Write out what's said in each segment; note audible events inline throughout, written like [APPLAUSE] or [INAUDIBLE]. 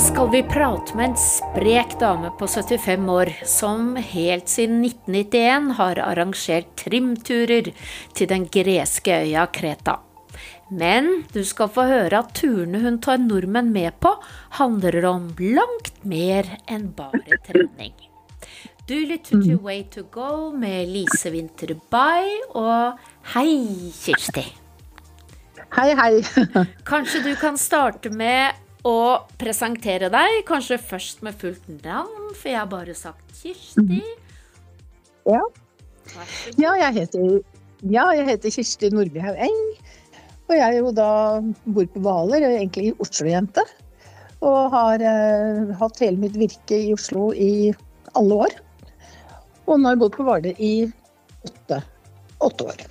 skal vi prate med en sprek dame på 75 år som helt siden 1991 har arrangert trimturer til den greske øya Kreta. Men du skal få høre at turene hun tar nordmenn med på, handler om langt mer enn bare trening. Du lytter til Way to go med Lise Winther Bay, og hei, Kirsti. Hei, hei. [LAUGHS] Kanskje du kan starte med å presentere deg, kanskje først med fullt navn, for jeg har bare sagt Kirsti. Ja. Så god. Ja, jeg heter, ja, jeg heter Kirsti Nordbyhaug Eng. Og jeg er jo da bor på Hvaler, egentlig egentlig Oslo-jente. Og har eh, hatt hele mitt virke i Oslo i alle år. Og nå har jeg bodd på Hvaler i åtte, åtte år.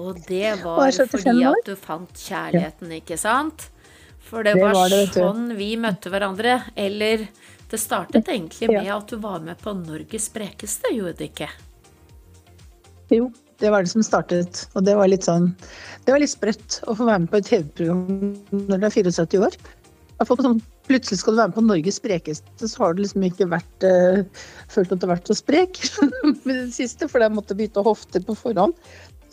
Og det var jeg 75 fordi at du fant kjærligheten, ikke sant? For det, det var, var det, sånn vi møtte hverandre. Eller det startet egentlig med ja. at du var med på Norges sprekeste, gjorde det ikke? Jo, det var det som startet. Og det var litt sånn Det var litt sprøtt å få være med på et TV-program når du er 74 år. Sånn, plutselig skal du være med på Norges sprekeste, så har du liksom ikke vært, uh, følt at du har vært så sprek [LAUGHS] med det siste, for jeg måtte bytte hofter på forhånd.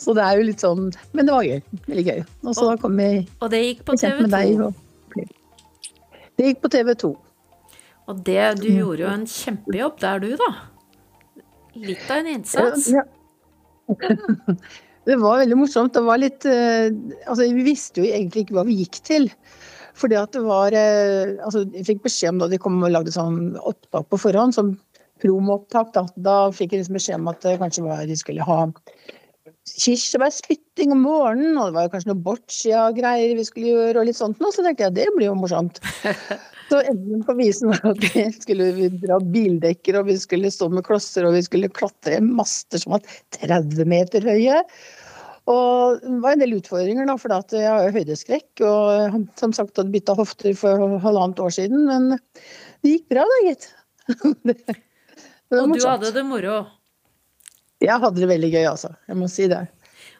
Så det er jo litt sånn Men det var gøy. Veldig gøy. Og så kom jeg Og det gikk på TV2 det gikk på TV 2. Og det, du gjorde jo en kjempejobb der, du, da. Litt av en innsats. Ja. [LAUGHS] Det var veldig morsomt. Det var litt eh, Altså, vi visste jo egentlig ikke hva vi gikk til. Fordi at det var eh, Altså, jeg fikk beskjed om da de kom og lagde sånn opptak på forhånd, som promoopptak, da. Da fikk jeg liksom beskjed om at det kanskje var de skulle ha kirsebærspytting om morgenen, og det var kanskje noe boccia-greier vi skulle gjøre, og litt sånt noe. Så tenkte jeg det blir jo morsomt. [LAUGHS] Så enden på visen var at vi skulle dra bildekker, og vi skulle stå med klosser, og vi skulle klatre master som var 30 meter høye. Og det var en del utfordringer, da, for jeg har jo høydeskrekk. Og som sagt hadde bytta hofter for halvannet år siden, men det gikk bra da, gitt. [LAUGHS] Og du hadde det moro. Jeg hadde det veldig gøy, altså. Jeg må si det.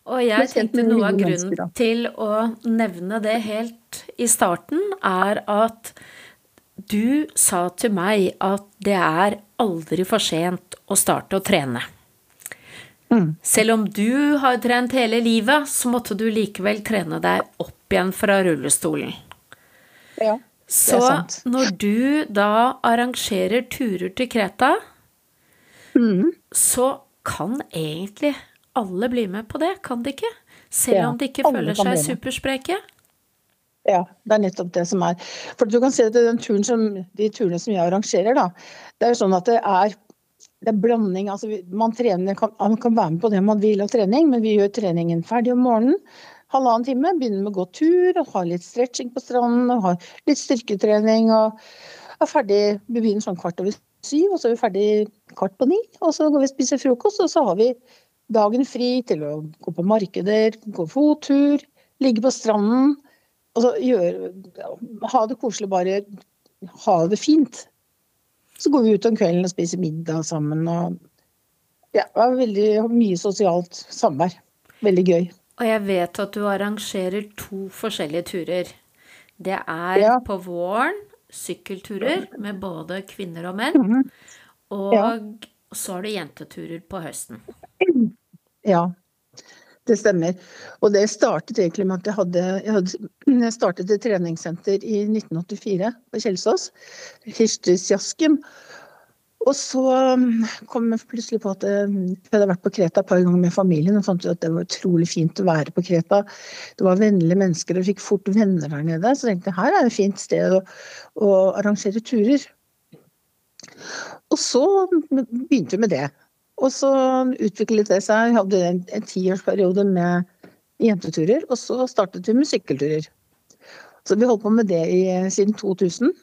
Og jeg tenkte noe av grunnen til å nevne det helt i starten, er at du sa til meg at det er aldri for sent å starte å trene. Mm. Selv om du har trent hele livet, så måtte du likevel trene deg opp igjen fra rullestolen. Ja. Så sant. når du da arrangerer turer til Kreta, Mm. så kan egentlig alle bli med på det, kan de ikke? Selv Ja, om de ikke føler seg superspreke? Ja, det er nettopp det som er. For du kan si at den turen som, de turene som jeg arrangerer, da, det er jo sånn at det er, det er blanding. Altså, man, trener, kan, man kan være med på det man vil av trening, men vi gjør treningen ferdig om morgenen. Halvannen time, begynner med å gå tur, og ha litt stretching på stranden, og ha litt styrketrening. og er ferdig, Vi begynner sånn kvart over syv, og så er vi ferdig kvart på ni. Og så går vi og spiser frokost, og så har vi dagen fri til å gå på markeder, gå fottur, ligge på stranden. Og så gjøre, ha det koselig, bare ha det fint. Så går vi ut om kvelden og spiser middag sammen. Og ja, det var veldig mye sosialt samvær. Veldig gøy. Og jeg vet at du arrangerer to forskjellige turer. Det er Ja. på våren sykkelturer med både kvinner og menn. Mhm. Og Ja. så har du jenteturer på høsten. [CLEARS THROAT] Ja, det stemmer. Og det startet egentlig med at jeg hadde, jeg hadde [CLEARS THROAT] jeg startet et treningssenter i 1984 på Kjelsås. Jaskem. Og så um, kom jeg plutselig på at eh, jeg hadde vært på Kreta et par ganger med familien og fant ut at det var utrolig fint å være på Kreta. Det var vennlige mennesker og fikk fort venner der nede. Så jeg tenkte her er et fint sted å, å arrangere turer. Og så begynte vi med det. Og så utviklet det seg. Vi hadde en, en tiårsperiode med jenteturer, og så startet vi med sykkelturer. Så vi holdt på med det i, siden 2000.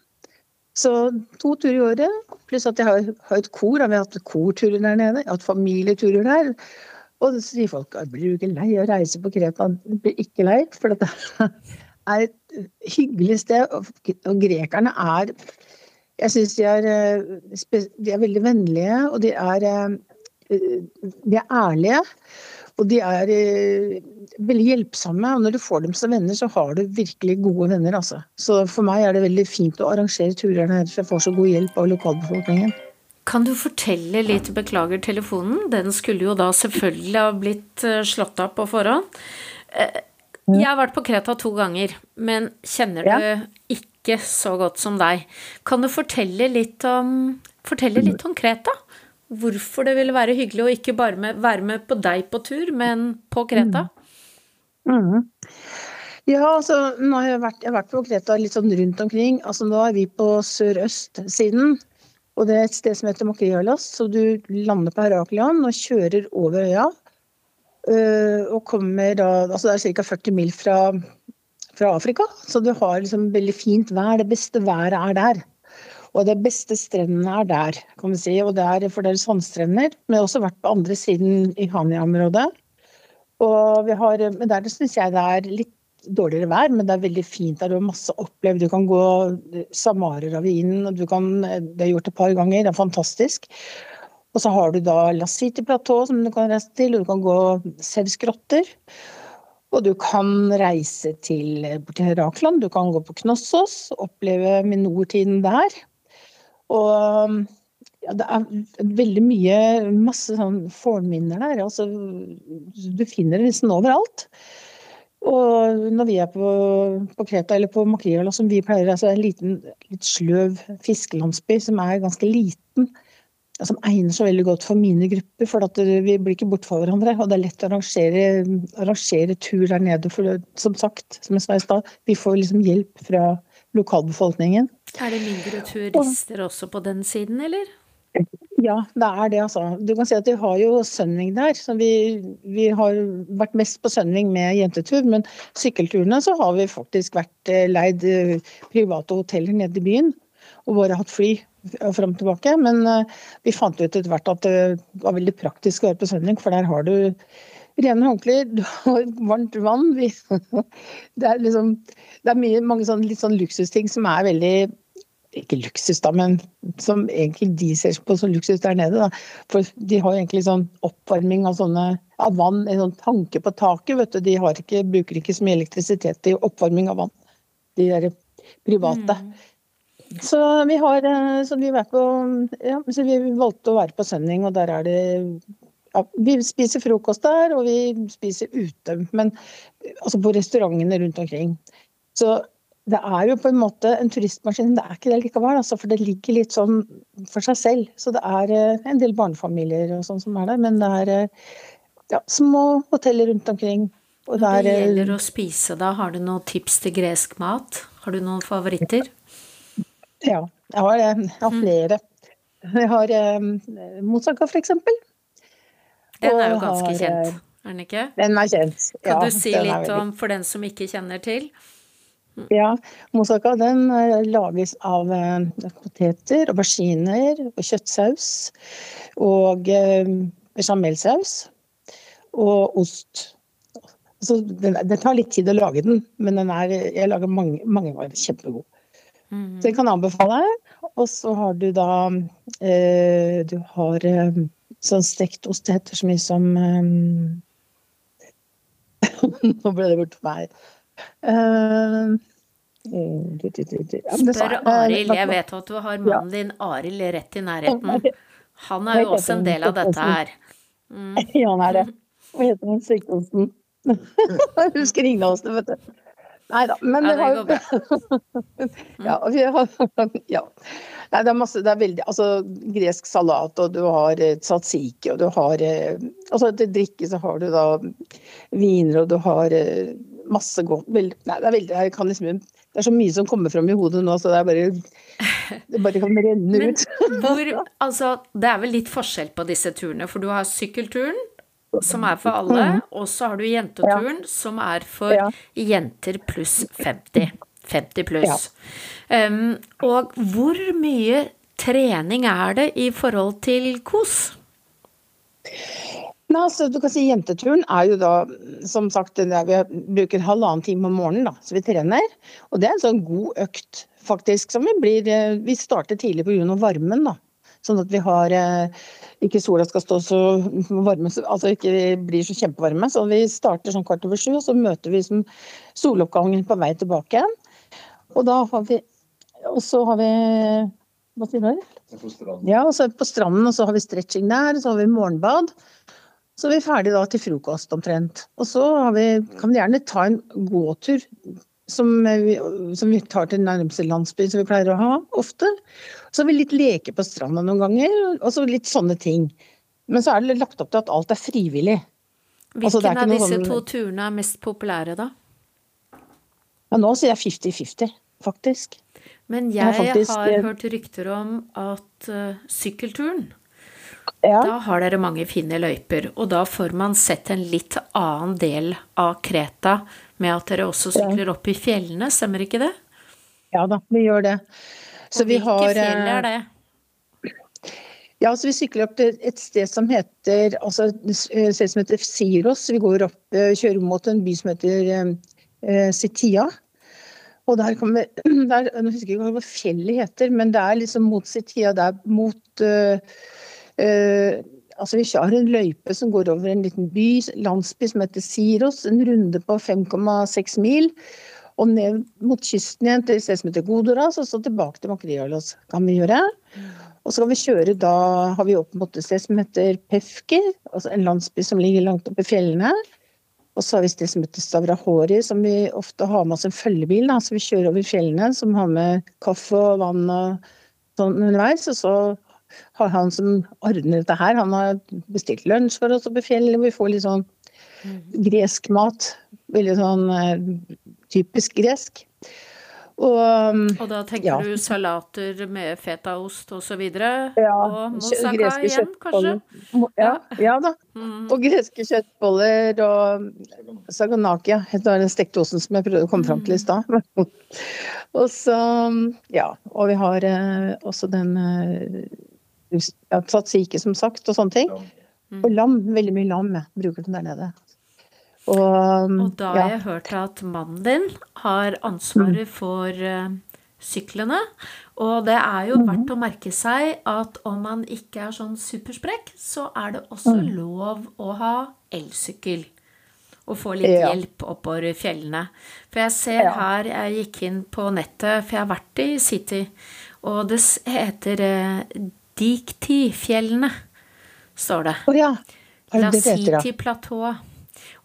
Så to turer i året, pluss at jeg har, har et kor. Vi har hatt korturer der nede, jeg har hatt familieturer der. Og så sier folk at blir du ikke lei av å reise på Kreta? Jeg blir ikke lei, for dette [LAUGHS] er et hyggelig sted. Og grekerne er Jeg syns de, eh, de er veldig vennlige, og de er, eh, de er ærlige. Og de er eh, veldig hjelpsomme. Og når du får dem som venner, så har du virkelig gode venner, altså. Så for meg er det veldig fint å arrangere turer her, for jeg får så god hjelp av lokalbefolkningen. Kan du fortelle litt, beklager telefonen, den skulle jo da selvfølgelig ha blitt slått av på forhånd. Jeg har vært på Kreta to ganger, men kjenner ja. du ikke så godt som deg. Kan du fortelle litt om, fortelle litt konkret, Kreta? Hvorfor det ville være hyggelig å ikke bare med, være med på deg på tur, men på Kreta? Mm. Mm. Ja, altså nå har jeg, vært, jeg har vært på Kreta litt sånn rundt omkring. Altså nå er vi på sørøstsiden. Og det er et sted som heter Makrialas, så du lander på Heraklion og kjører over øya. Øh, og kommer da Altså det er ca. 40 mil fra, fra, Afrika, så du har liksom veldig fint vær. Det beste været er der. Og det beste strendene er der, kan vi si. Og det er, for det er sandstrender. Men jeg har også vært på andre siden i Hania-området. Og vi har, men der syns jeg det er litt dårligere vær, men det er veldig fint der. Du har masse opplevd. Du kan gå Samara-ravinen, og du kan Det har gjort et par ganger, det er fantastisk. Og så har du da La City-platå som du kan reise til, og du kan gå Sevs grotter. Og du kan reise til til Herakland, du kan gå på Knossos, oppleve minortiden der. Og ja, det er veldig mye, masse sånn fornminner der. Altså, du finner det nesten overalt. Og når vi er på, på Kreta eller på Makriala, som vi pleier, altså en liten, litt sløv fiskelandsby som er ganske liten, som egner seg veldig godt for mine grupper, for vi blir ikke borte fra hverandre. Og det er lett å arrangere, arrangere tur der nede. For det, som sagt, som jeg sa i stad, vi får liksom hjelp fra lokalbefolkningen. Er det mindre turister også på den siden, eller? Ja, det er det, altså. Du kan si at vi har jo Sønning der. Så vi, vi har vært mest på Sønning med jentetur, men sykkelturene så har vi faktisk vært eh, leid eh, private hoteller nede i byen. Og bare hatt fly fram og tilbake. Men eh, vi fant ut etter hvert at det var veldig praktisk å være på svømming, for der har du rene håndklær, du har varmt vann. [LAUGHS] Det er liksom Det er mye, mange sånne, litt sånn luksusting som er veldig ikke luksus, da, men som egentlig de ser på som luksus der nede. Da. For de har egentlig sånn oppvarming av, sånne, av vann, en sånn tanke på taket. vet du. De ikke, bruker ikke så mye elektrisitet i oppvarming av vann, de der private. Mm. Så vi har eh, så vi, på, ja, så vi valgte å være på Sønning, og der er det ja, Vi spiser frokost der, og vi spiser ute. Men altså på restaurantene rundt omkring. Så det er jo på en måte en turistmaskin, det er ikke det likevel. Altså, for det ligger litt sånn for seg selv. Så det er eh, en del barnefamilier og sånn som er der. Men det er eh, ja, små hoteller rundt omkring. Og det, er, det gjelder å spise, da. Har du noen tips til gresk mat? Har du noen favoritter? Ja, jeg har, jeg har mm. flere. Jeg har um, Mozaka, for eksempel. Den er jo ganske har, kjent, er den ikke? Den er kjent. ja. Kan du si litt om, for den som ikke kjenner til? Ja, Mozaka den eh, lages av eh, poteter, auberginer og kjøttsaus. Og eh, bechamelsaus. Og ost. Så den, det tar litt tid å lage den, men den er, jeg lager mange, mange ganger kjempegod. Mm. Så jeg kan anbefale. Og så har du da eh, Du har eh, sånn stekt ost. Det heter så mye som eh, [LAUGHS] Nå ble det borte meg. Uh, Spør Arild. Jeg vet at du har mannen din Arild rett i nærheten. Han er jo også en del av dette her. Mm. [LAUGHS] Ja, han er det. Hva heter den sykdomsen? [LAUGHS] Jeg husker ingen av oss det, vet du. Nei da, men ja, det bra. [LAUGHS] ja, vi har, ja. Nei, det er masse Det er veldig Altså gresk salat, og du har eh, tzatziki, og du har eh, Altså til drikke så har du da viner, og du har eh, masse godt Nei, det er veldig Jeg kan liksom Det er så mye som kommer fram i hodet nå, så det er bare Det bare kan renne [LAUGHS] ut. Men hvor Altså, det er vel litt forskjell på disse turene, for du har sykkelturen som er for alle, mm. og så har du jenteturen, ja. som er for ja. jenter pluss 50. 50 pluss. Ja. Um, og hvor mye trening er det i forhold til kos? Nei, altså, du kan si Jenteturen er jo da, som sagt, vi bruker halvannen time om morgenen, da, så vi trener. Og det er en sånn god økt, faktisk. som Vi blir, eh, vi starter tidlig pga. varmen, da. Sånn at vi har ikke sola skal stå så varme, altså ikke blir så kjempevarme. Så vi starter sånn kvart over sju, og så møter vi som soloppgangen på vei tilbake igjen. Og da har vi Og så har vi Hva sier du? Ja, og så på stranden, og så har vi stretching der, og så har vi morgenbad. Så er vi ferdig da til frokost omtrent. Og så vi, kan vi gjerne ta en gåtur som vi, som vi, tar til nærmeste landsby, som vi pleier å ha ofte. Så har vi litt leke på stranda noen ganger, og så litt sånne ting. Men så er det lagt opp til at alt er frivillig. Altså, Hvilken altså, av disse sånn... to turene er mest populære, da? Ja, nå sier jeg 50-50, faktisk. Men jeg, jeg faktisk... har hørt rykter om at uh, sykkelturen ja. Da har dere mange fine løyper, og da får man sett en litt annen del av Kreta med at dere også sykler opp i fjellene, stemmer ikke det? Ja da, vi gjør det. Så og hvilke fjell er det? Ja, altså Vi sykler opp til et sted som heter altså et sted som heter Siros. Vi går opp, eh, kjører mot en by som heter eh, Sitia. Og der kommer [CLEARS THROAT] der, Nå husker jeg ikke hva fjellet heter, men det er liksom mot Sitia. Det er mot uh, uh, Altså, vi har en løype som går over en liten by, landsby som heter Siros. En runde på 5,6 mil. Og ned mot kysten igjen til et sted som heter Godoras, og så tilbake til Makrialos kan vi gjøre. Og så kan vi kjøre da har vi opp mot et sted som heter Pefki, altså en landsby som ligger langt oppe i fjellene. Og så har vi et sted som heter Stavrahori, som vi ofte har med oss en følgebil. Da. Så vi kjører over fjellene, som har med kaffe og vann og sånn underveis. Og så har han som ordner dette her, han har bestilt lunsj for oss oppe i fjellet. Vi får litt sånn mm. gresk mat. Veldig sånn eh, typisk gresk. Og, um, og da tenker ja. du salater med fetaost osv.? Ja, og moussaka igjen, kanskje? Ja, ja da. Mm. Og greske kjøttboller og saganaki, den stekte osten som jeg prøvde å komme fram til i stad. [LAUGHS] og så, ja. Og vi har eh, også den eh, tzatziki, som sagt, og sånne ting. Og lam. Veldig mye lam jeg bruker den der nede. Og, og da har jeg hørt at mannen din har ansvaret for uh, syklene. Og det er jo verdt å merke seg at om man ikke er sånn supersprekk, så er det også mm. lov å ha elsykkel. Og få litt ja. hjelp oppover fjellene. For jeg ser ja. her, jeg gikk inn på nettet, for jeg har vært i City, og det heter eh, Dikti-fjellene, står det. Oh, ja. La City-platået.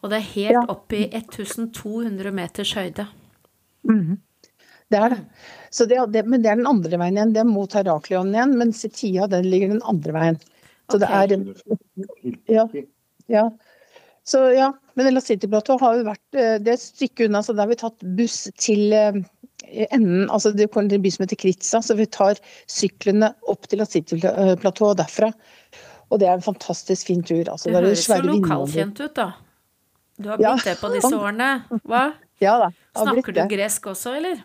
Og det er helt ja. opp i 1200 meters høyde. Mm. Det er det. det, det. Men det er den andre veien igjen. Det er mot Heraklion igjen, men Setia den ligger den andre veien. Så okay. det er ja, ja. Så ja. Men La City-plateau har jo vært eh, Det er et stykke unna, så da har vi tatt buss til eh, enden Altså det kommer til en by som heter Kritsa, så vi tar syklene opp til La City-platået derfra. Og det er en fantastisk fin tur. Altså, det høres så lokalkjent ut, da. Du har blitt det på disse årene. Hva? [LAUGHS] Ja da. Snakker du gresk også, eller?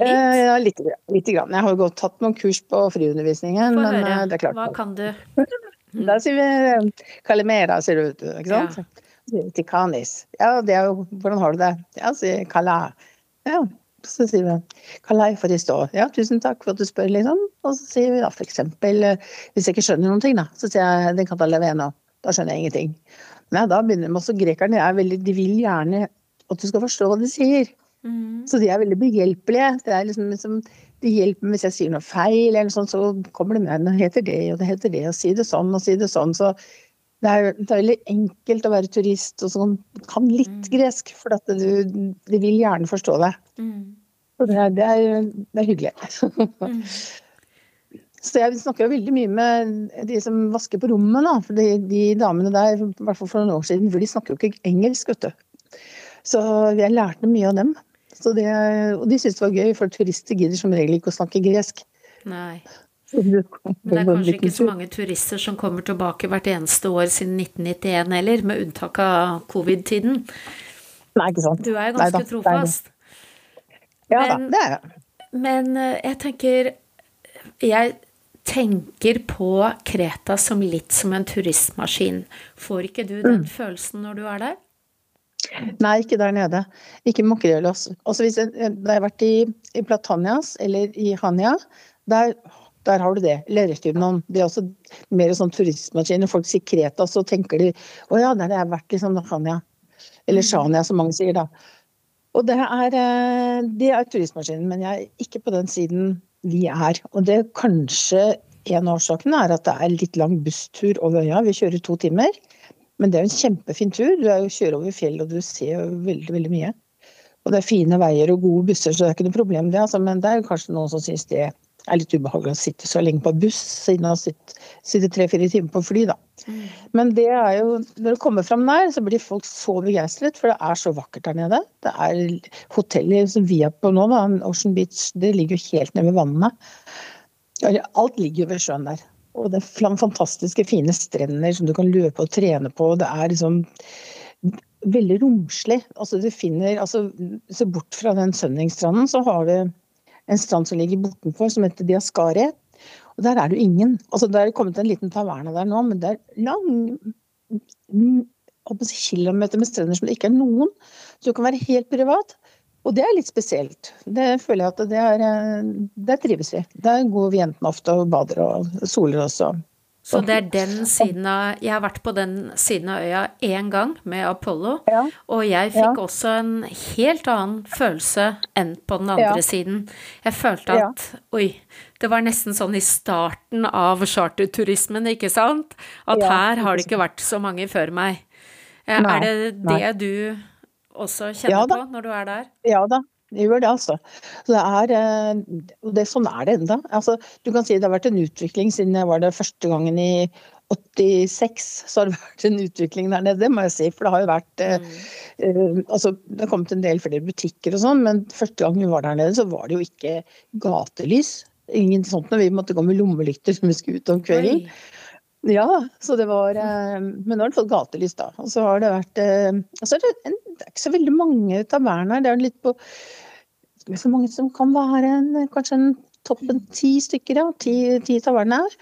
Litt? Eh, ja, lite, lite grann. Jeg har jo godt tatt noen kurs på friundervisningen, men høre. Eh, det er klart. Hva kan du? [LAUGHS] Da sier vi Kalimera, sier du, ikke sant? Ja. Tikanis. Ja, det er jo Hvordan har du det? Ja, sier Kala. Ja, så sier vi Kalai for i stå. Ja, tusen takk for at du spør, liksom. Og så sier vi da for eksempel, eh, hvis jeg ikke skjønner noen ting, da, så sier jeg den katalaveno. Da skjønner jeg ingenting. Nei, da begynner de også Grekerne er veldig, de vil gjerne at du skal forstå hva de sier. Mm. Så de er veldig behjelpelige. Det er liksom, liksom, de hjelper hvis jeg sier noe feil, eller noe sånt, så kommer de med det heter det, og det heter det, og si det sånn, og si det sånn. Så det er, det er veldig enkelt å være turist og sånn, kan litt mm. gresk, for at du, de vil gjerne forstå deg. Mm. Så det er, det er, det er hyggelig. [LAUGHS] Så jeg snakker jo veldig mye med de som vasker på rommet, da. For de, de damene der, i hvert fall for noen år siden, for de snakker jo ikke engelsk, vet du. Så jeg lærte mye av dem. Det, og de syntes det var gøy, for turister gidder som regel ikke å snakke gresk. Nei. Men det er kanskje ikke så mange turister som kommer tilbake hvert eneste år siden 1991 heller, med unntak av covid-tiden. Nei, ikke sant. Du er jo ganske Neida, trofast. Ja da, det er jeg. Men eh, jeg tenker Jeg tenker på Kreta som litt som en turistmaskin. Får ikke du den mm. følelsen når du er der? Nei, ikke der nede. Ikke Makrelos. Også hvis jeg, da jeg har vært i, i Platanias eller i Hania, der Der har du det. Lerretgymnon. Det er også mer sånn turistmaskin. Når folk sier Kreta, så tenker de å ja, der har jeg vært, liksom. Hania. Eller Shania, som mange sier, da. Og det er, eh, det er turistmaskinen, men jeg er ikke på den siden vi er. Og det er kanskje en av årsakene er at det er litt lang busstur over øya. Vi kjører to timer. Men det er jo en kjempefin tur. Du er kjører over fjell og du ser veldig, veldig mye. Og det er fine veier og gode busser, så det er ikke noe problem det. Altså. Men det er kanskje noen som syns det er litt ubehagelig å sitte så lenge på buss, siden å sitte tre-fire timer på fly, da. Mm. Men det er jo, når du kommer fram der, så blir folk så begeistret, for det er så vakkert der nede. Det er hotellet som vi er på nå, da, Ocean Beach, det ligger jo helt nede ved vannet. Alt ligger jo ved sjøen der. Og det er fantastiske, fine strender som du kan løpe og trene på. Det er liksom veldig romslig. Altså du finner altså, Se bort fra den Sønningstranden, så har du en strand som ligger bortenfor, som heter Diaskari. Og der er det jo ingen. Altså Det er kommet en liten taverne der nå, men det er lang kilometer med strender som det ikke er noen. Så du kan være helt privat. Og det er litt spesielt. Det føler jeg at det er Der trives vi. Der går vi jentene ofte og bader og soler også. så det er den siden av Jeg har vært på den siden av øya én gang med Apollo, ja. og jeg fikk ja. også en helt annen følelse enn på den andre ja. siden. Jeg følte at oi, det var nesten sånn i starten av charterturismen, ikke sant? At her har det ikke vært så mange før meg. Nei, er det det Nei. du også kjenner på når du er der? Ja da, det gjør det, altså. Så det er, eh, og det, sånn er det enda. Altså, du kan si det har vært en utvikling siden jeg var der første gangen i 86. Så har det vært en utvikling der nede, må jeg si. For det har jo vært eh, mm. uh, altså, Det har kommet en del flere butikker og sånn, men første gang vi var der nede, så var det jo ikke gatelys. Ingen sånt når vi måtte gå med lommelykter som vi skulle ut om kvelden. Ja, så det var Men nå har den fått gatelys, da. Og så har det vært altså, det, er ikke så veldig mange taverner. Det er litt på så mange som kan være en, kanskje en toppen ti stykker, ja. Ti, ti taverner.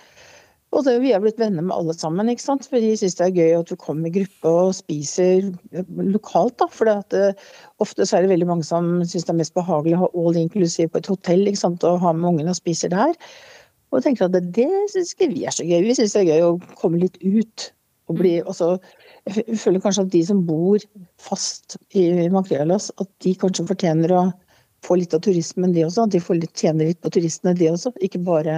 Og det, vi har blitt venner med alle sammen, ikke sant. For de syns det er gøy at du kommer i gruppe og spiser lokalt, da. For det, ofte så er det veldig mange som syns det er mest behagelig å ha all inclusive på et hotell, ikke sant. Og ha med ungene og spiser der. Og tenker at det, det syns ikke vi er så gøy. Vi syns det er gøy å komme litt ut. Og bli også Jeg føler kanskje at de som bor fast i Makrellas, at de kanskje fortjener å få litt av turismen, de også. At de får litt, tjener litt på turistene, de også. Ikke bare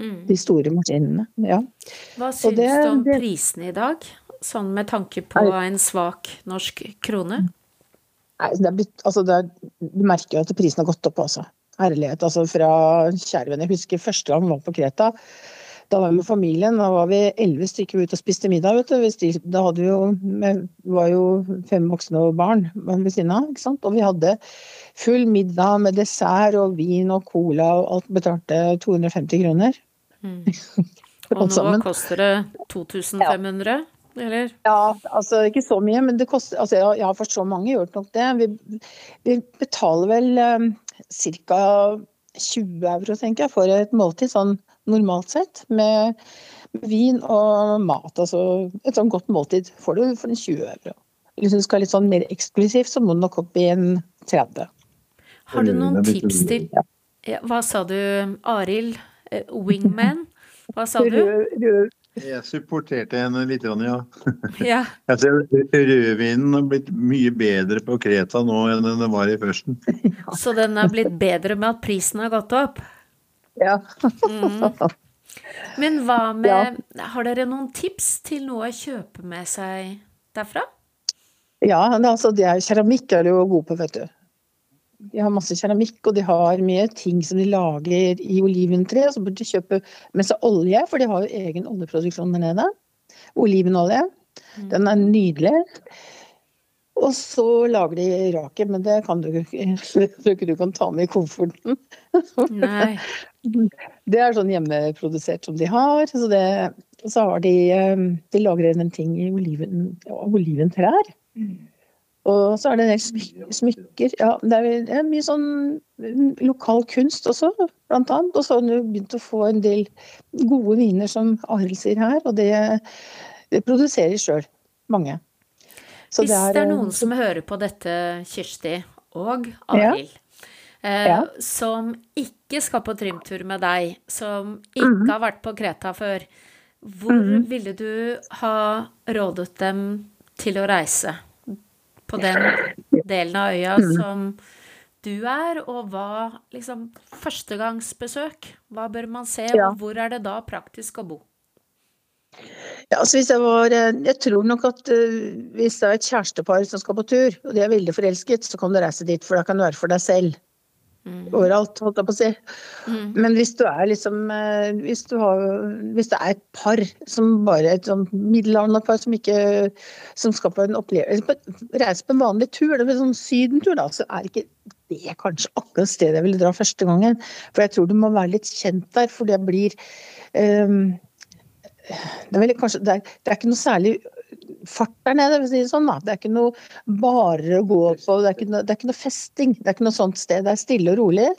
mm. de store maskinene. Ja. Hva syns det, du om det, prisene i dag, sånn med tanke på en svak norsk krone? Nei, det er altså det er, Du merker jo at prisen har gått opp, altså. Ærlighet. Altså fra kjære venn, Jeg husker første gang vi var på Kreta. Da var vi med familien, da var vi elleve stykker ute og spiste middag. vet du. Da hadde vi jo, var jo fem voksne og barn ved siden av. ikke sant? Og vi hadde full middag med dessert og vin og cola, og alt betalte 250 kroner. Mm. Og nå koster det 2500? Ja. Eller? Ja, altså ikke så mye, men det koster altså, Ja, for så mange gjør det nok det. Vi, vi betaler vel um, ca. 20 euro, tenker jeg, for et måltid. Sånn normalt sett. Med vin og mat. Altså et sånn godt måltid får du for en 20 euro. Hvis du skal litt sånn mer eksklusivt, så må du nok opp i en 30. Har du noen tips til Hva sa du, Arild? Eh, wingman? Hva sa du? Jeg supporterte henne litt, ja. [LAUGHS] ja. [LAUGHS] Jeg ser rødvinen har blitt mye bedre på Kreta nå enn den var i førsten. [LAUGHS] Så den er blitt bedre med at prisen har gått opp? Ja. mm. Men hva med ja. Har dere noen tips til noe å kjøpe med seg derfra? Ja, altså det er, keramikk er du jo god på, vet du. De har masse keramikk, og de har mye ting som de lager i oliventre. Så burde de kjøpe med seg olje, for de har jo egen oljeproduksjon der nede. Olivenolje. Mm. Den er nydelig. Og så lager de rake, men det kan du [LAUGHS] ikke, du kan ta med i komforten. Nei. [LAUGHS] Det er sånn hjemmeprodusert som de har. Så, det, så har de ehm, De lager en ting i oliven, oliventrær. Og så er det en del smykker. Ja, det er, mye sånn lokal kunst også, blant annet. Og så har du begynt å få en del gode viner, som Arild sier her. Og det, det produserer sjøl. Mange. Så Hvis det er, det er, noen som hører på dette, Kirsti og Arild, ja. eh, ja. som ikke skal på trimtur med deg, som ikke mm. har vært på Kreta før, hvor mm. ville du ha rådet dem til å reise? På den delen av øya mm. som du er, og hva liksom Førstegangsbesøk, hva bør man se, og hvor er det da praktisk å bo? Ja, altså hvis jeg var eh, Jeg tror nok at uh, hvis det er et kjærestepar som skal på tur, og de er veldig forelsket, så kan du reise dit, for da kan du være for deg selv. Mm. Overalt, holdt jeg på å si. Mm. Men hvis du er liksom uh, hvis, du har, hvis det er et par som bare et sånn middelaldrende som ikke Som skal på en opplevelse Reise på en vanlig tur, det er sånn sydentur, da, så er ikke det kanskje akkurat stedet jeg ville dra første gangen. For jeg tror du må være litt kjent der, for det blir um, det er, kanskje, det, er, det er, ikke noe særlig fart der nede, for å si det sånn. Da. Det er ikke noe barer å gå på, det er, ikke noe, det er ikke noe festing. Det er ikke noe sånt sted. Det er stille og rolig.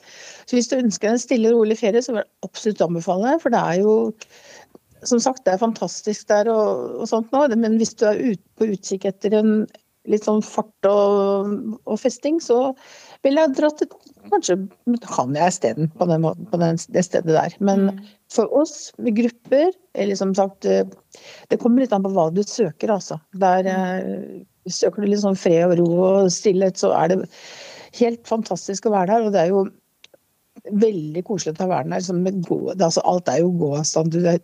Så hvis du ønsker en stille og rolig ferie, så vil jeg absolutt anbefale det. For det er jo som sagt, det er fantastisk der og, og sånt nå, men hvis du er ut, på utkikk etter en litt sånn fart og, og festing, så ville jeg dratt et Kanskje kan jeg isteden på, den, på den, det stedet der. Men mm. for oss med grupper, eller som sagt eh, Det kommer litt an på hva du søker, altså. Der mm. eh, søker du litt sånn fred og ro og stillhet, så er det helt fantastisk å være der. Og det er jo veldig koselig å være der. Altså, alt er jo gåavstand. Du er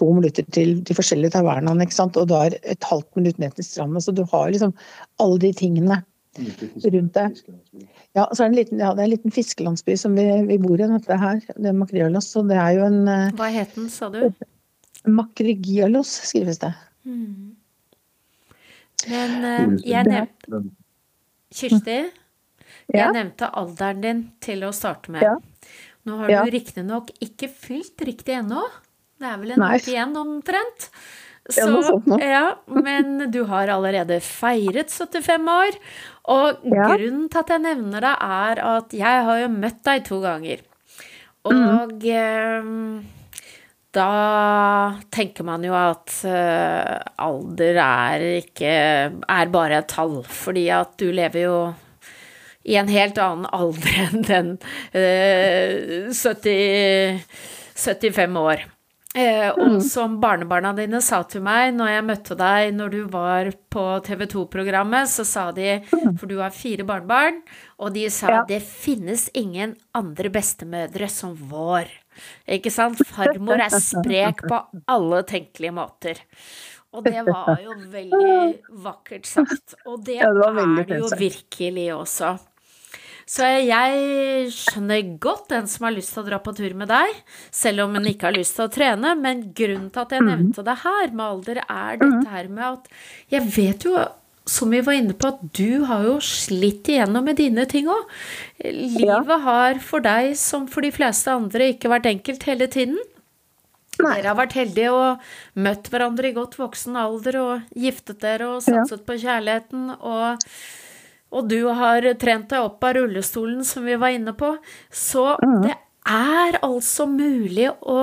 to minutter til de forskjellige tavernaene, og du er et halvt minutt ned til stranda. Så du har liksom alle de tingene rundt det. Ja, så er det en liten, ja, det er en liten fiskelandsby som vi, vi bor i, dette her. Det er Makrialos. Så det er jo en eh, Hva het den, sa du? Makrigialos skrives det. Mm. Men uh, jeg nevnte Kirsti, ja. jeg nevnte alderen din til å starte med. Ja. Nå har du riktignok ikke fylt riktig ennå. Det er vel en uke igjen omtrent. Så, ja, men du har allerede feiret 75 år. Og ja. grunnen til at jeg nevner det, er at jeg har jo møtt deg to ganger. Og mm. eh, da tenker man jo at eh, alder er ikke er bare et tall, fordi at du lever jo i en helt annen [LAUGHS] alder enn den eh, 70, 75 år. Eh, og mm. som barnebarna dine sa til meg når jeg møtte deg når du var på TV 2-programmet, så sa de mm. For du har fire barnebarn, og de sa ja. det finnes ingen andre bestemødre som vår. Ikke sant? Farmor er sprek på alle tenkelige måter. Og det var jo [LAUGHS] veldig vakkert sagt. Og det, ja, det er det jo virkelig også. Så jeg skjønner godt den som har lyst til å dra på tur med deg, selv om hun ikke har lyst til å trene. Men grunnen til at jeg mhm. nevnte det her med alder, er dette mhm. her med at jeg vet jo som vi var inne på, at du har jo slitt igjennom med dine ting òg. Livet har for deg, som for de fleste andre, ikke vært enkelt hele tiden. Nei. Dere har vært heldige og møtt hverandre i godt voksen alder og giftet dere og satset ja. på kjærligheten og og du har trent deg opp av rullestolen, som vi var inne på. Så mm. det er altså mulig å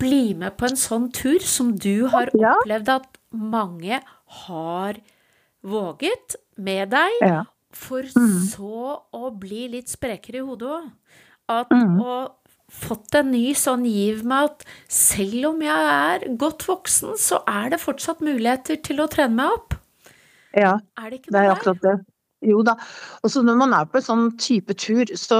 bli med på en sånn tur som du har ja. opplevd at mange har våget med deg, ja. for mm. så å bli litt sprekere i hodet òg. At mm. å fått en ny sånn giv med at selv om jeg er godt voksen, så er det fortsatt muligheter til å trene meg opp. Ja, er det, det er akkurat det. Jo da. Og så når man er på en sånn type tur, så,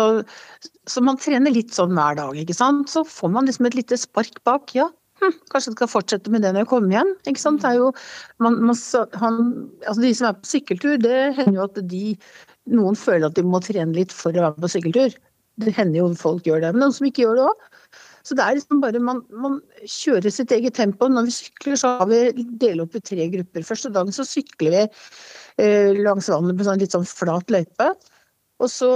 så man trener litt sånn hver dag, ikke sant. Så får man liksom et lite spark bak. Ja, hm, kanskje jeg skal fortsette med det når jeg kommer igjen. Ikke sant. Det er jo, man, man, han, altså de som er på sykkeltur, det hender jo at de Noen føler at de må trene litt for å være på sykkeltur. Det hender jo folk gjør det, men noen som ikke gjør det òg. Så det er liksom bare man, man, kjører sitt eget tempo. Når vi sykler, så har vi delt opp i tre grupper. Første dagen så sykler vi langs vannet på sånn litt sånn flat løype. Og så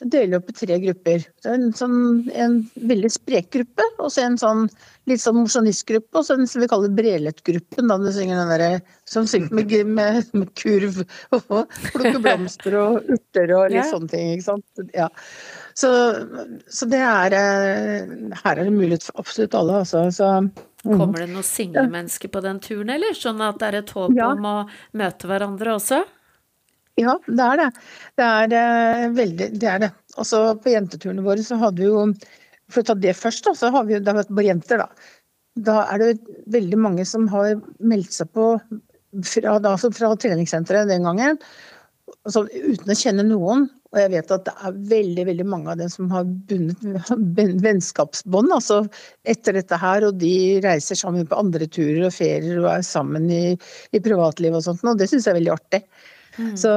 deler vi opp i tre grupper. En, sånn, en veldig sprek gruppe, og så en sånn litt sånn mosjonistgruppe, og så en som vi kaller Brelet-gruppen, da synger den der, som synger med, med, med, kurv og plukker [LAUGHS] blomster og urter og litt ja. sånne ting, ikke sant. Ja. Så, så, det er eh, Her er det mulighet for absolutt alle, altså. Så. Kommer det noen singlemennesker på den turen, eller? Sånn at det er et håp ja. om å møte hverandre også? Ja, det er det. Det er uh, veldig Det er det. Også på jenteturene våre så hadde vi jo For å ta det først, da, så har vi jo det har vært bare jenter, da. Da er det veldig mange som har meldt seg på fra, da, altså fra treningssenteret den gangen, altså, uten å kjenne noen. Og jeg vet at det er veldig veldig mange av dem som har bundet [LAUGHS] vennskapsbånd altså etter dette her. Og de reiser sammen på andre turer og ferier og er sammen i, i privatlivet og sånt. Og det syns jeg er veldig artig. Mm. Så,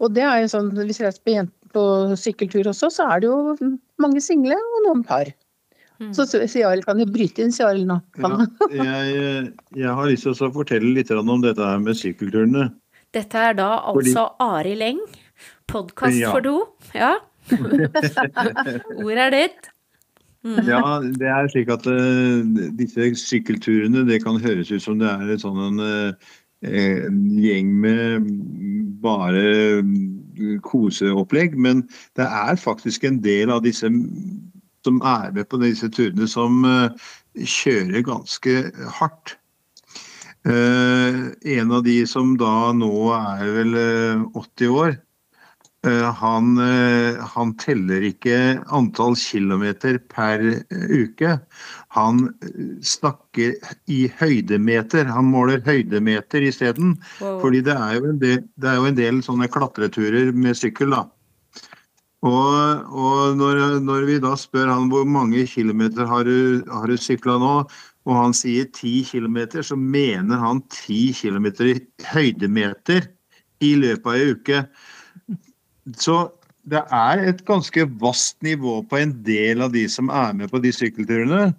og det er jo sånn, hvis jeg reiser på, på sykkeltur også, så er det jo mange single og noen par. Mm. Så Siaril, kan du bryte inn, Siaril, nå? Ja, jeg, jeg, har lyst til å fortelle litt om dette her med sykkelturene. Dette er da altså Fordi... Arild Eng, podkast ja. for do. Ja. [LAUGHS] Ordet er ditt. Mm. Ja, det er slik at uh, disse sykkelturene, det kan høres ut som det er et sånn en uh, en gjeng med bare koseopplegg, men det er faktisk en del av disse som er med på disse turene, som eh, kjører ganske hardt. Uh, en av de som da nå er vel 80 år, uh, han, uh, han, teller ikke antall kilometer per uke. Han snakker i høydemeter. Han måler høydemeter isteden. Wow. Fordi det er, del, det er jo en del sånne klatreturer med sykkel, da. Og, og når, når, vi da spør han hvor mange kilometer har du, har du sykla nå, og han sier ti kilometer, så mener han ti kilometer i høydemeter i løpet av ei uke. Så det er et ganske vast nivå på en del av de som er med på de sykkelturene.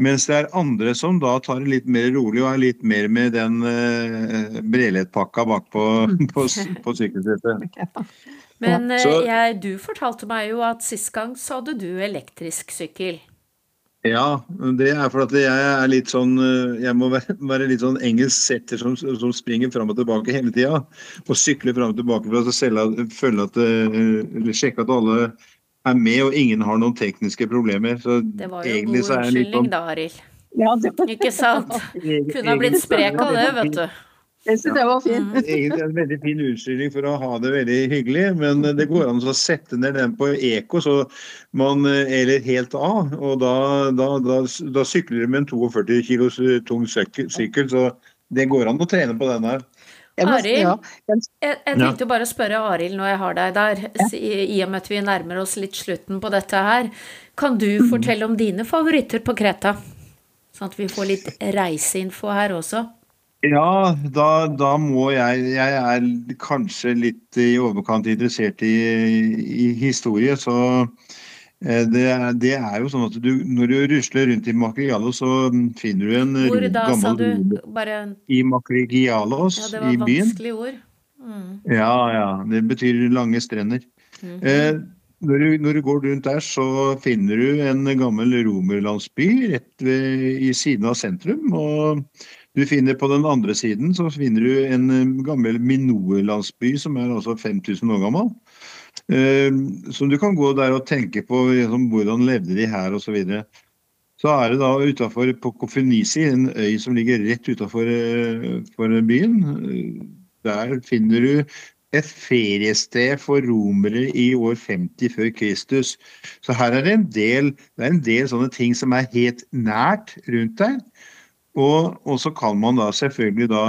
Mens det er andre som da tar det litt mer rolig og er litt mer med den uh, brelettpakka bak på, på sykkelsettet. [LAUGHS] Men. Eh, jeg, du fortalte meg jo at sist gang så hadde du elektrisk sykkel. Ja, det er fordi jeg er litt sånn eh, Jeg må være, være litt sånn engelsk setter som, som springer fram og tilbake hele tida. Og sykler fram og tilbake for å føle at, eh, eller sjekke at alle er med og ingen har noen tekniske problemer. Så det var jo god unnskyldning sånn, da, Arild. Ja, Ikke sant? [LAUGHS] Kunne ha blitt sprek av det, vet du. Jeg synes det var fint. Mm. Egentlig en veldig fin unnskyldning for å ha det veldig hyggelig, men det går an å sette ned den på eko, så man, eller helt av. Og da, da, da, da sykler du med en 42 kilos tung sykkel, så det går an å trene på den her. Arild, jeg, jeg, tenkte jo bare å spørre Arild når jeg har deg der, i og med at vi nærmer oss litt slutten på dette her. Kan du fortelle om dine favoritter på Kreta? Sånn at vi får litt reiseinfo her også. Ja, da, da, må jeg Jeg er kanskje litt i overkant interessert i, i historie, så eh, det, det, er jo sånn at du, når du rusler rundt i Makrigialos, så finner du en Hvor da, gammel sa du? Bare... I Makrigialos ja, i byen. Det var vanskelig ord. Mm. Ja, ja. Det betyr lange strender. Mm -hmm. eh, når du, når du, går rundt der, så finner du en gammel romerlandsby rett ved, i siden av sentrum. og du finner På den andre siden så finner du en eh, gammel Minoe-landsby som er altså 5000 år gammel. Eh, så du kan gå der og tenke på liksom, hvordan levde de her osv. Så, videre. så er det da utafor Kofinisi, en øy som ligger rett utafor eh, byen. Der finner du et feriested for romere i år 50 før Kristus. Så her er det en del, det er en del sånne ting som er helt nært rundt der. Og, og, så kan man da selvfølgelig da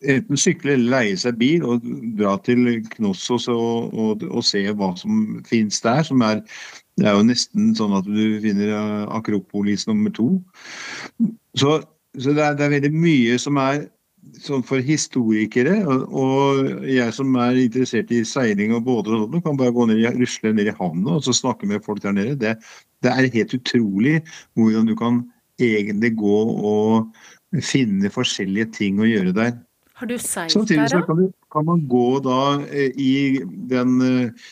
enten sykle eller leie seg bil og dra til Knossos og, og, og se hva som finnes der. som er det er jo nesten sånn at du finner eh, Akropolis nummer to. Så, så det, er, det, er, veldig mye som er sånn for historikere. Og, og jeg som er interessert i seiling og båter og sånt, kan bare gå ned, rusle ned i havna og så snakke med folk der nede. Det, det er helt utrolig hvordan du kan egentlig gå og finne forskjellige ting å gjøre der. Har du seilt der, da? Kan, kan, man gå da eh, i den uh,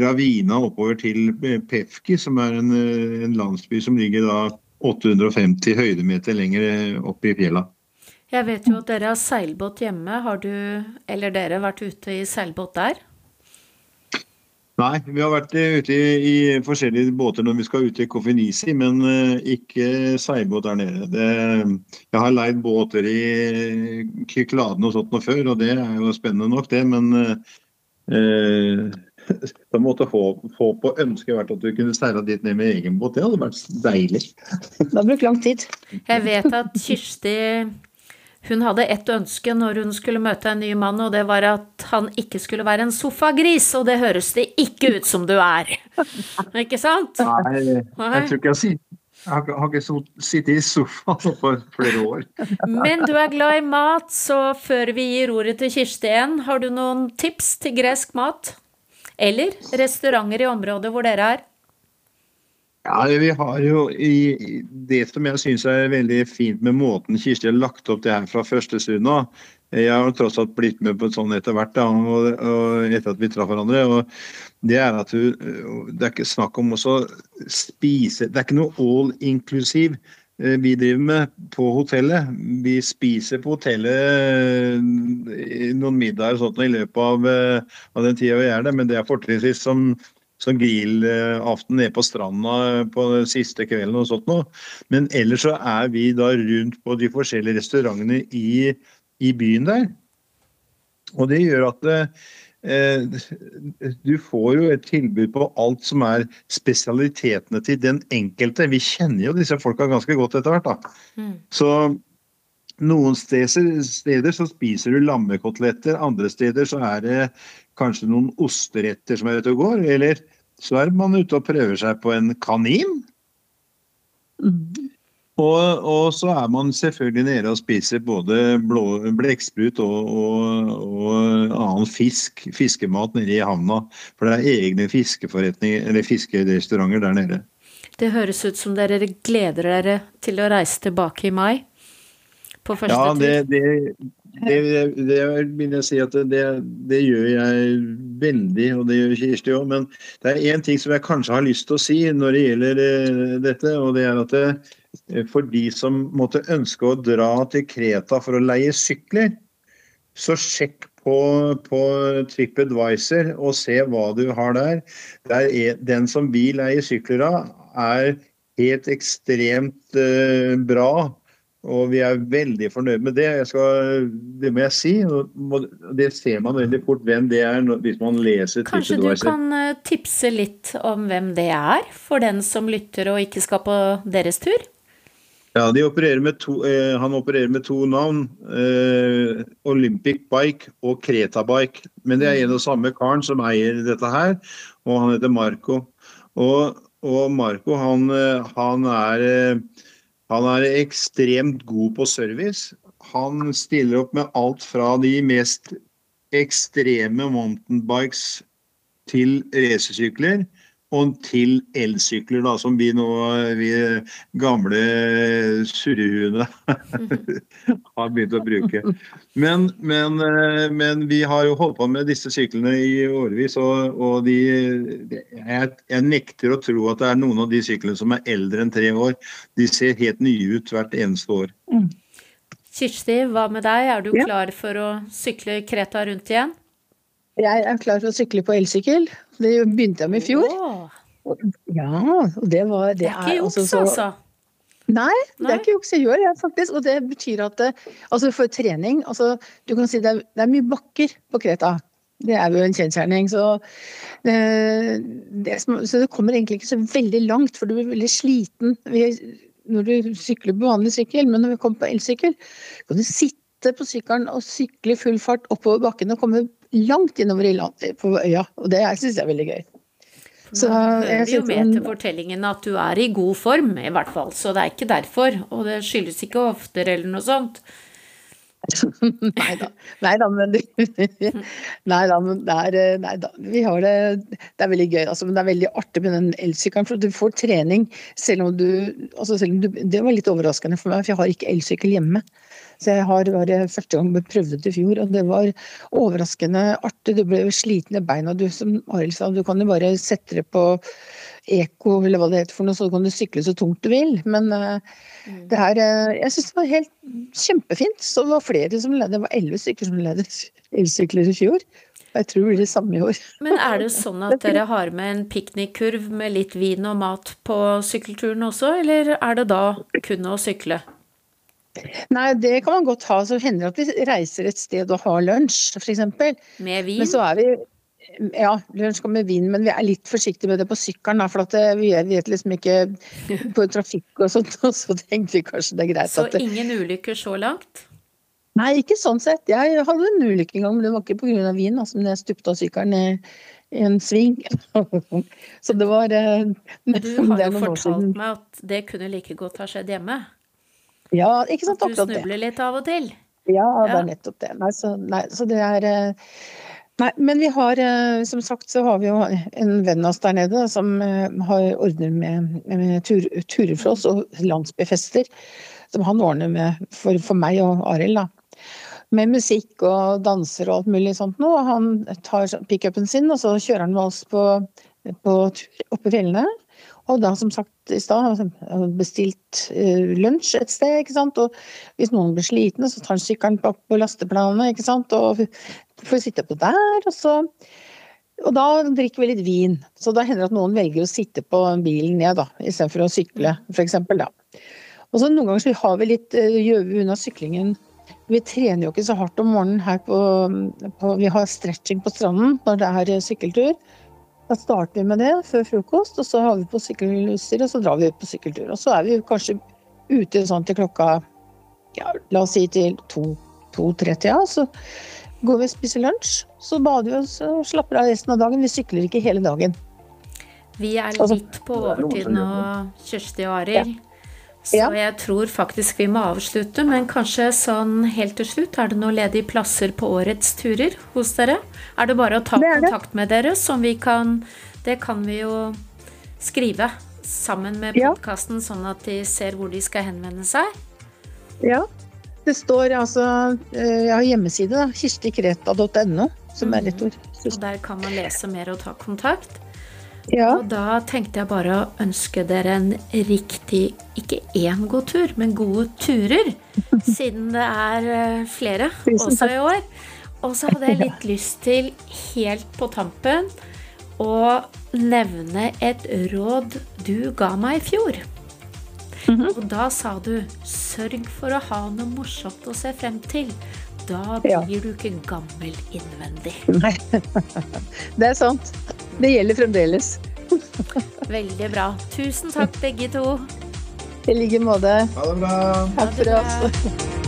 ravina oppover til Pefki, som er en, en, landsby som ligger da 850 høydemeter lenger opp i fjella. Jeg vet jo at dere har seilbåt hjemme. Har du, eller dere, vært ute i seilbåt der? Nei, vi har vært ute i, i, forskjellige båter når vi skal ut til Kofinisi, men uh, ikke seilbåt der nede. Det, jeg har leid båter i Kykladen og sånt noe før, og det er jo spennende nok, det. Men eh, da måtte få, håp, håp og ønske vært at du kunne seila dit ned med egen båt. Det hadde vært deilig. Det har brukt lang tid. Jeg vet at Kirsti hun hadde ett ønske når hun skulle møte en ny mann, og det var at han ikke skulle være en sofagris, og det høres det ikke ut som du er. [LAUGHS] Ikke sant? Nei, jeg tror ikke jeg sier jeg har, ikke- sittet i sofaen på flere år. [LAUGHS] Men du er glad i mat, så før vi gir ordet til Kirsti igjen, har du noen tips til gresk mat? Eller restauranter i området hvor dere er? Ja, Vi har jo i, det som jeg syns er veldig fint med måten Kirsti har lagt opp det her fra første stund av. Jeg har jo tross alt blitt med på et sånt etter hvert, da, og, og etter at vi traff hverandre. og Det er at du, det er ikke snakk om også spise Det er ikke noe all inclusive vi driver med på hotellet. Vi spiser på hotellet noen middager og sånt i løpet av, av den tida vi er der, men det er fortrinnsvis som som grillaften nede på stranda på den siste kvelden og sånt noe. Men ellers så er vi da rundt på de forskjellige restaurantene i, i byen der. Og det gjør at eh, du får jo et tilbud på alt som er spesialitetene til den enkelte. Vi kjenner jo disse folka ganske godt etter hvert, da. Mm. Så noen steder, steder, så spiser du lammekoteletter, andre steder så er det kanskje noen osteretter som er ute og går. Eller så er man ute og prøver seg på en kanin. Mm. Og, og, så er man selvfølgelig nede og spiser både blekksprut og, og, og, annen fisk, fiskemat nede i havna. For det er egne fiskeforretninger, eller fiskerestauranter der nede. Det høres ut som dere gleder dere til å reise tilbake i mai? På første ja, det, det, det, det, vil jeg si at det, det, gjør jeg veldig, og det gjør Kirsti òg. Men det er én ting som jeg kanskje har lyst til å si når det gjelder eh, dette. Og det er at eh, for de som måtte ønske å dra til Kreta for å leie sykler, så sjekk på, på TripAdvisor og se hva du har der. der den som vi leier sykler av, er helt ekstremt uh, bra og vi er veldig fornøyd med det. Skal, det må jeg si. Det ser man veldig fort hvem det er hvis man leser Kanskje du kan eh, tipse litt om hvem det er, for den som lytter og ikke skal på deres tur? Ja, opererer to, eh, Han opererer med to navn. Eh, Olympic Bike og Kreta Bike. Men det er en og samme karen som eier dette her, og han heter Marco. Og, og Marco, han, eh, han er eh, han er ekstremt god på service. Han stiller opp med alt fra de mest ekstreme mountainbikes til racersykler og til elsykler, da, som vi nå, vi gamle surrehuene [LAUGHS] har begynt å bruke. Men, men, men, vi har jo holdt på med disse syklene i årevis, og, og de, jeg, jeg, nekter å tro at det er noen av de syklene som er eldre enn tre år. De ser helt nye ut hvert eneste år. Mm. Kirsti, hva med deg? Er du klar for å sykle Kreta rundt igjen? Jeg er klar for å sykle på elsykkel. Det begynte jeg med i fjor. Oh. Ja, og det var Det, det er ikke juks, altså, altså. Nei, det er ikke juks jeg gjør, jeg, faktisk. Og det betyr at altså for trening altså, Du kan si det er, det er mye bakker på Kreta. Det er jo en kjensgjerning. Så, eh, det, så det kommer egentlig ikke så veldig langt, for du blir veldig sliten når du sykler på vanlig sykkel. Men når vi kommer på elsykkel, kan du sitte på sykkelen og sykle i full fart oppover bakken og komme langt innover i land, på øya. Og det syns jeg er veldig gøy. Så jeg jo med til fortellingen at du er i god form, i hvert fall. Så det er ikke derfor. Og det skyldes ikke hofter eller noe sånt. [LAUGHS] nei da. Nei da, men [LAUGHS] Nei da, men det er Nei da. Vi har det Det er veldig gøy, altså. Men det er veldig artig med den elsykkelen, for du får trening selv om du Altså selv om du Det var litt overraskende for meg, for jeg har ikke elsykkel hjemme. Så jeg har bare første gang prøvde det i fjor, og det var overraskende artig. Du ble sliten i beina. Du som Arild sa, du kan jo bare sette det på eko eller hva det heter for noe, så kan du sykle så tungt du vil. Men uh, det her uh, Jeg syns det var helt kjempefint. Så det var flere som ledde, Det var elleve stykker som ledet elsykler i fjor. Jeg tror det blir det samme i år. Men er det sånn at [LAUGHS] dere har med en piknikkurv med litt vin og mat på sykkelturen også, eller er det da kun å sykle? Nei, det kan man godt ha. Så hender det at vi reiser et sted og har lunsj, f.eks. Med vin? Men så er vi Ja, lunsj kommer med vind, men vi er litt forsiktige med det på sykkelen. For at eh, vi vet liksom ikke [LAUGHS] på trafikk og sånt, og så tenkte vi kanskje det er greit så at det, ingen ulykker så langt? Nei, ikke sånn sett. Jeg hadde en ulykke en gang, men det var ikke pga. vin. Altså, men jeg stupte av sykkelen i, i en sving. [LAUGHS] så det var eh, Men du har jo fortalt meg at det kunne like godt ha skjedd hjemme. Ja, ikke sant. At du Akkurat det. snubler litt av og til. Ja, det er nettopp det. Nei, så, nei, så det er eh, Nei, men vi har, eh, som sagt, så har vi jo en venn av oss der nede som eh, har ordner med, med tur, turer for oss, og landsbyfester. Som han ordner med for, for meg og Arild, da. Med musikk og danser og alt mulig sånt noe. Han tar pickupen sin, og så kjører han med oss på, på tur oppe i fjellene. Og da, som sagt i stad, bestilt uh, lunsj et sted, ikke sant. Og hvis noen blir slitne, så tar han sykkelen på, på lasteplanet, ikke sant. Og får sitte på der, og så Og da drikker vi litt vin. Så da hender det at noen velger å sitte på bilen ned, da, istedenfor å sykle, eksempel, da. Og så noen ganger så har vi litt eh, gjør vi unna syklingen. Vi trener jo ikke så hardt om morgenen her på, på Vi har stretching på stranden når det er eh, sykkeltur. Da starter vi med det før frokost, og så har vi på sykkelutstyr, og så drar vi ut på sykkeltur. Og så er vi kanskje ute sånn til klokka ja, la oss si til to-tre-tida. så går vi og spiser lunsj, så bader vi oss og slapper av resten av dagen. Vi sykler ikke hele dagen. Vi er Altså, litt på er overtid nå. Kjersti og Arild. Så Ja. jeg tror faktisk vi må avslutte, men kanskje sånn helt til slutt, er det noen ledige plasser på årets turer hos dere? Er det bare å ta kontakt med dere, som vi kan Det kan vi jo skrive sammen med podkasten, sånn at de ser hvor de skal henvende seg. Ja. Det står altså eh, Jeg har hjemmeside, da. Kirstikreta.no, som er ett ord. Og der kan man lese mer og ta kontakt. Ja. Og da tenkte jeg bare å ønske dere en riktig, ikke én god tur, men gode turer. [LAUGHS] Siden det er eh, flere også i år. Og så hadde jeg [LAUGHS] litt lyst til, helt på tampen, å nevne et råd du ga meg i fjor. Mhm. Og da sa du 'sørg for å ha noe morsomt å se frem til'. Da Ja. blir du ikke gammel innvendig. Nei. [LAUGHS] Det er sant. Det gjelder fremdeles. Veldig bra. Tusen takk, begge to. I like måte. Ha det bra. Takk for oss.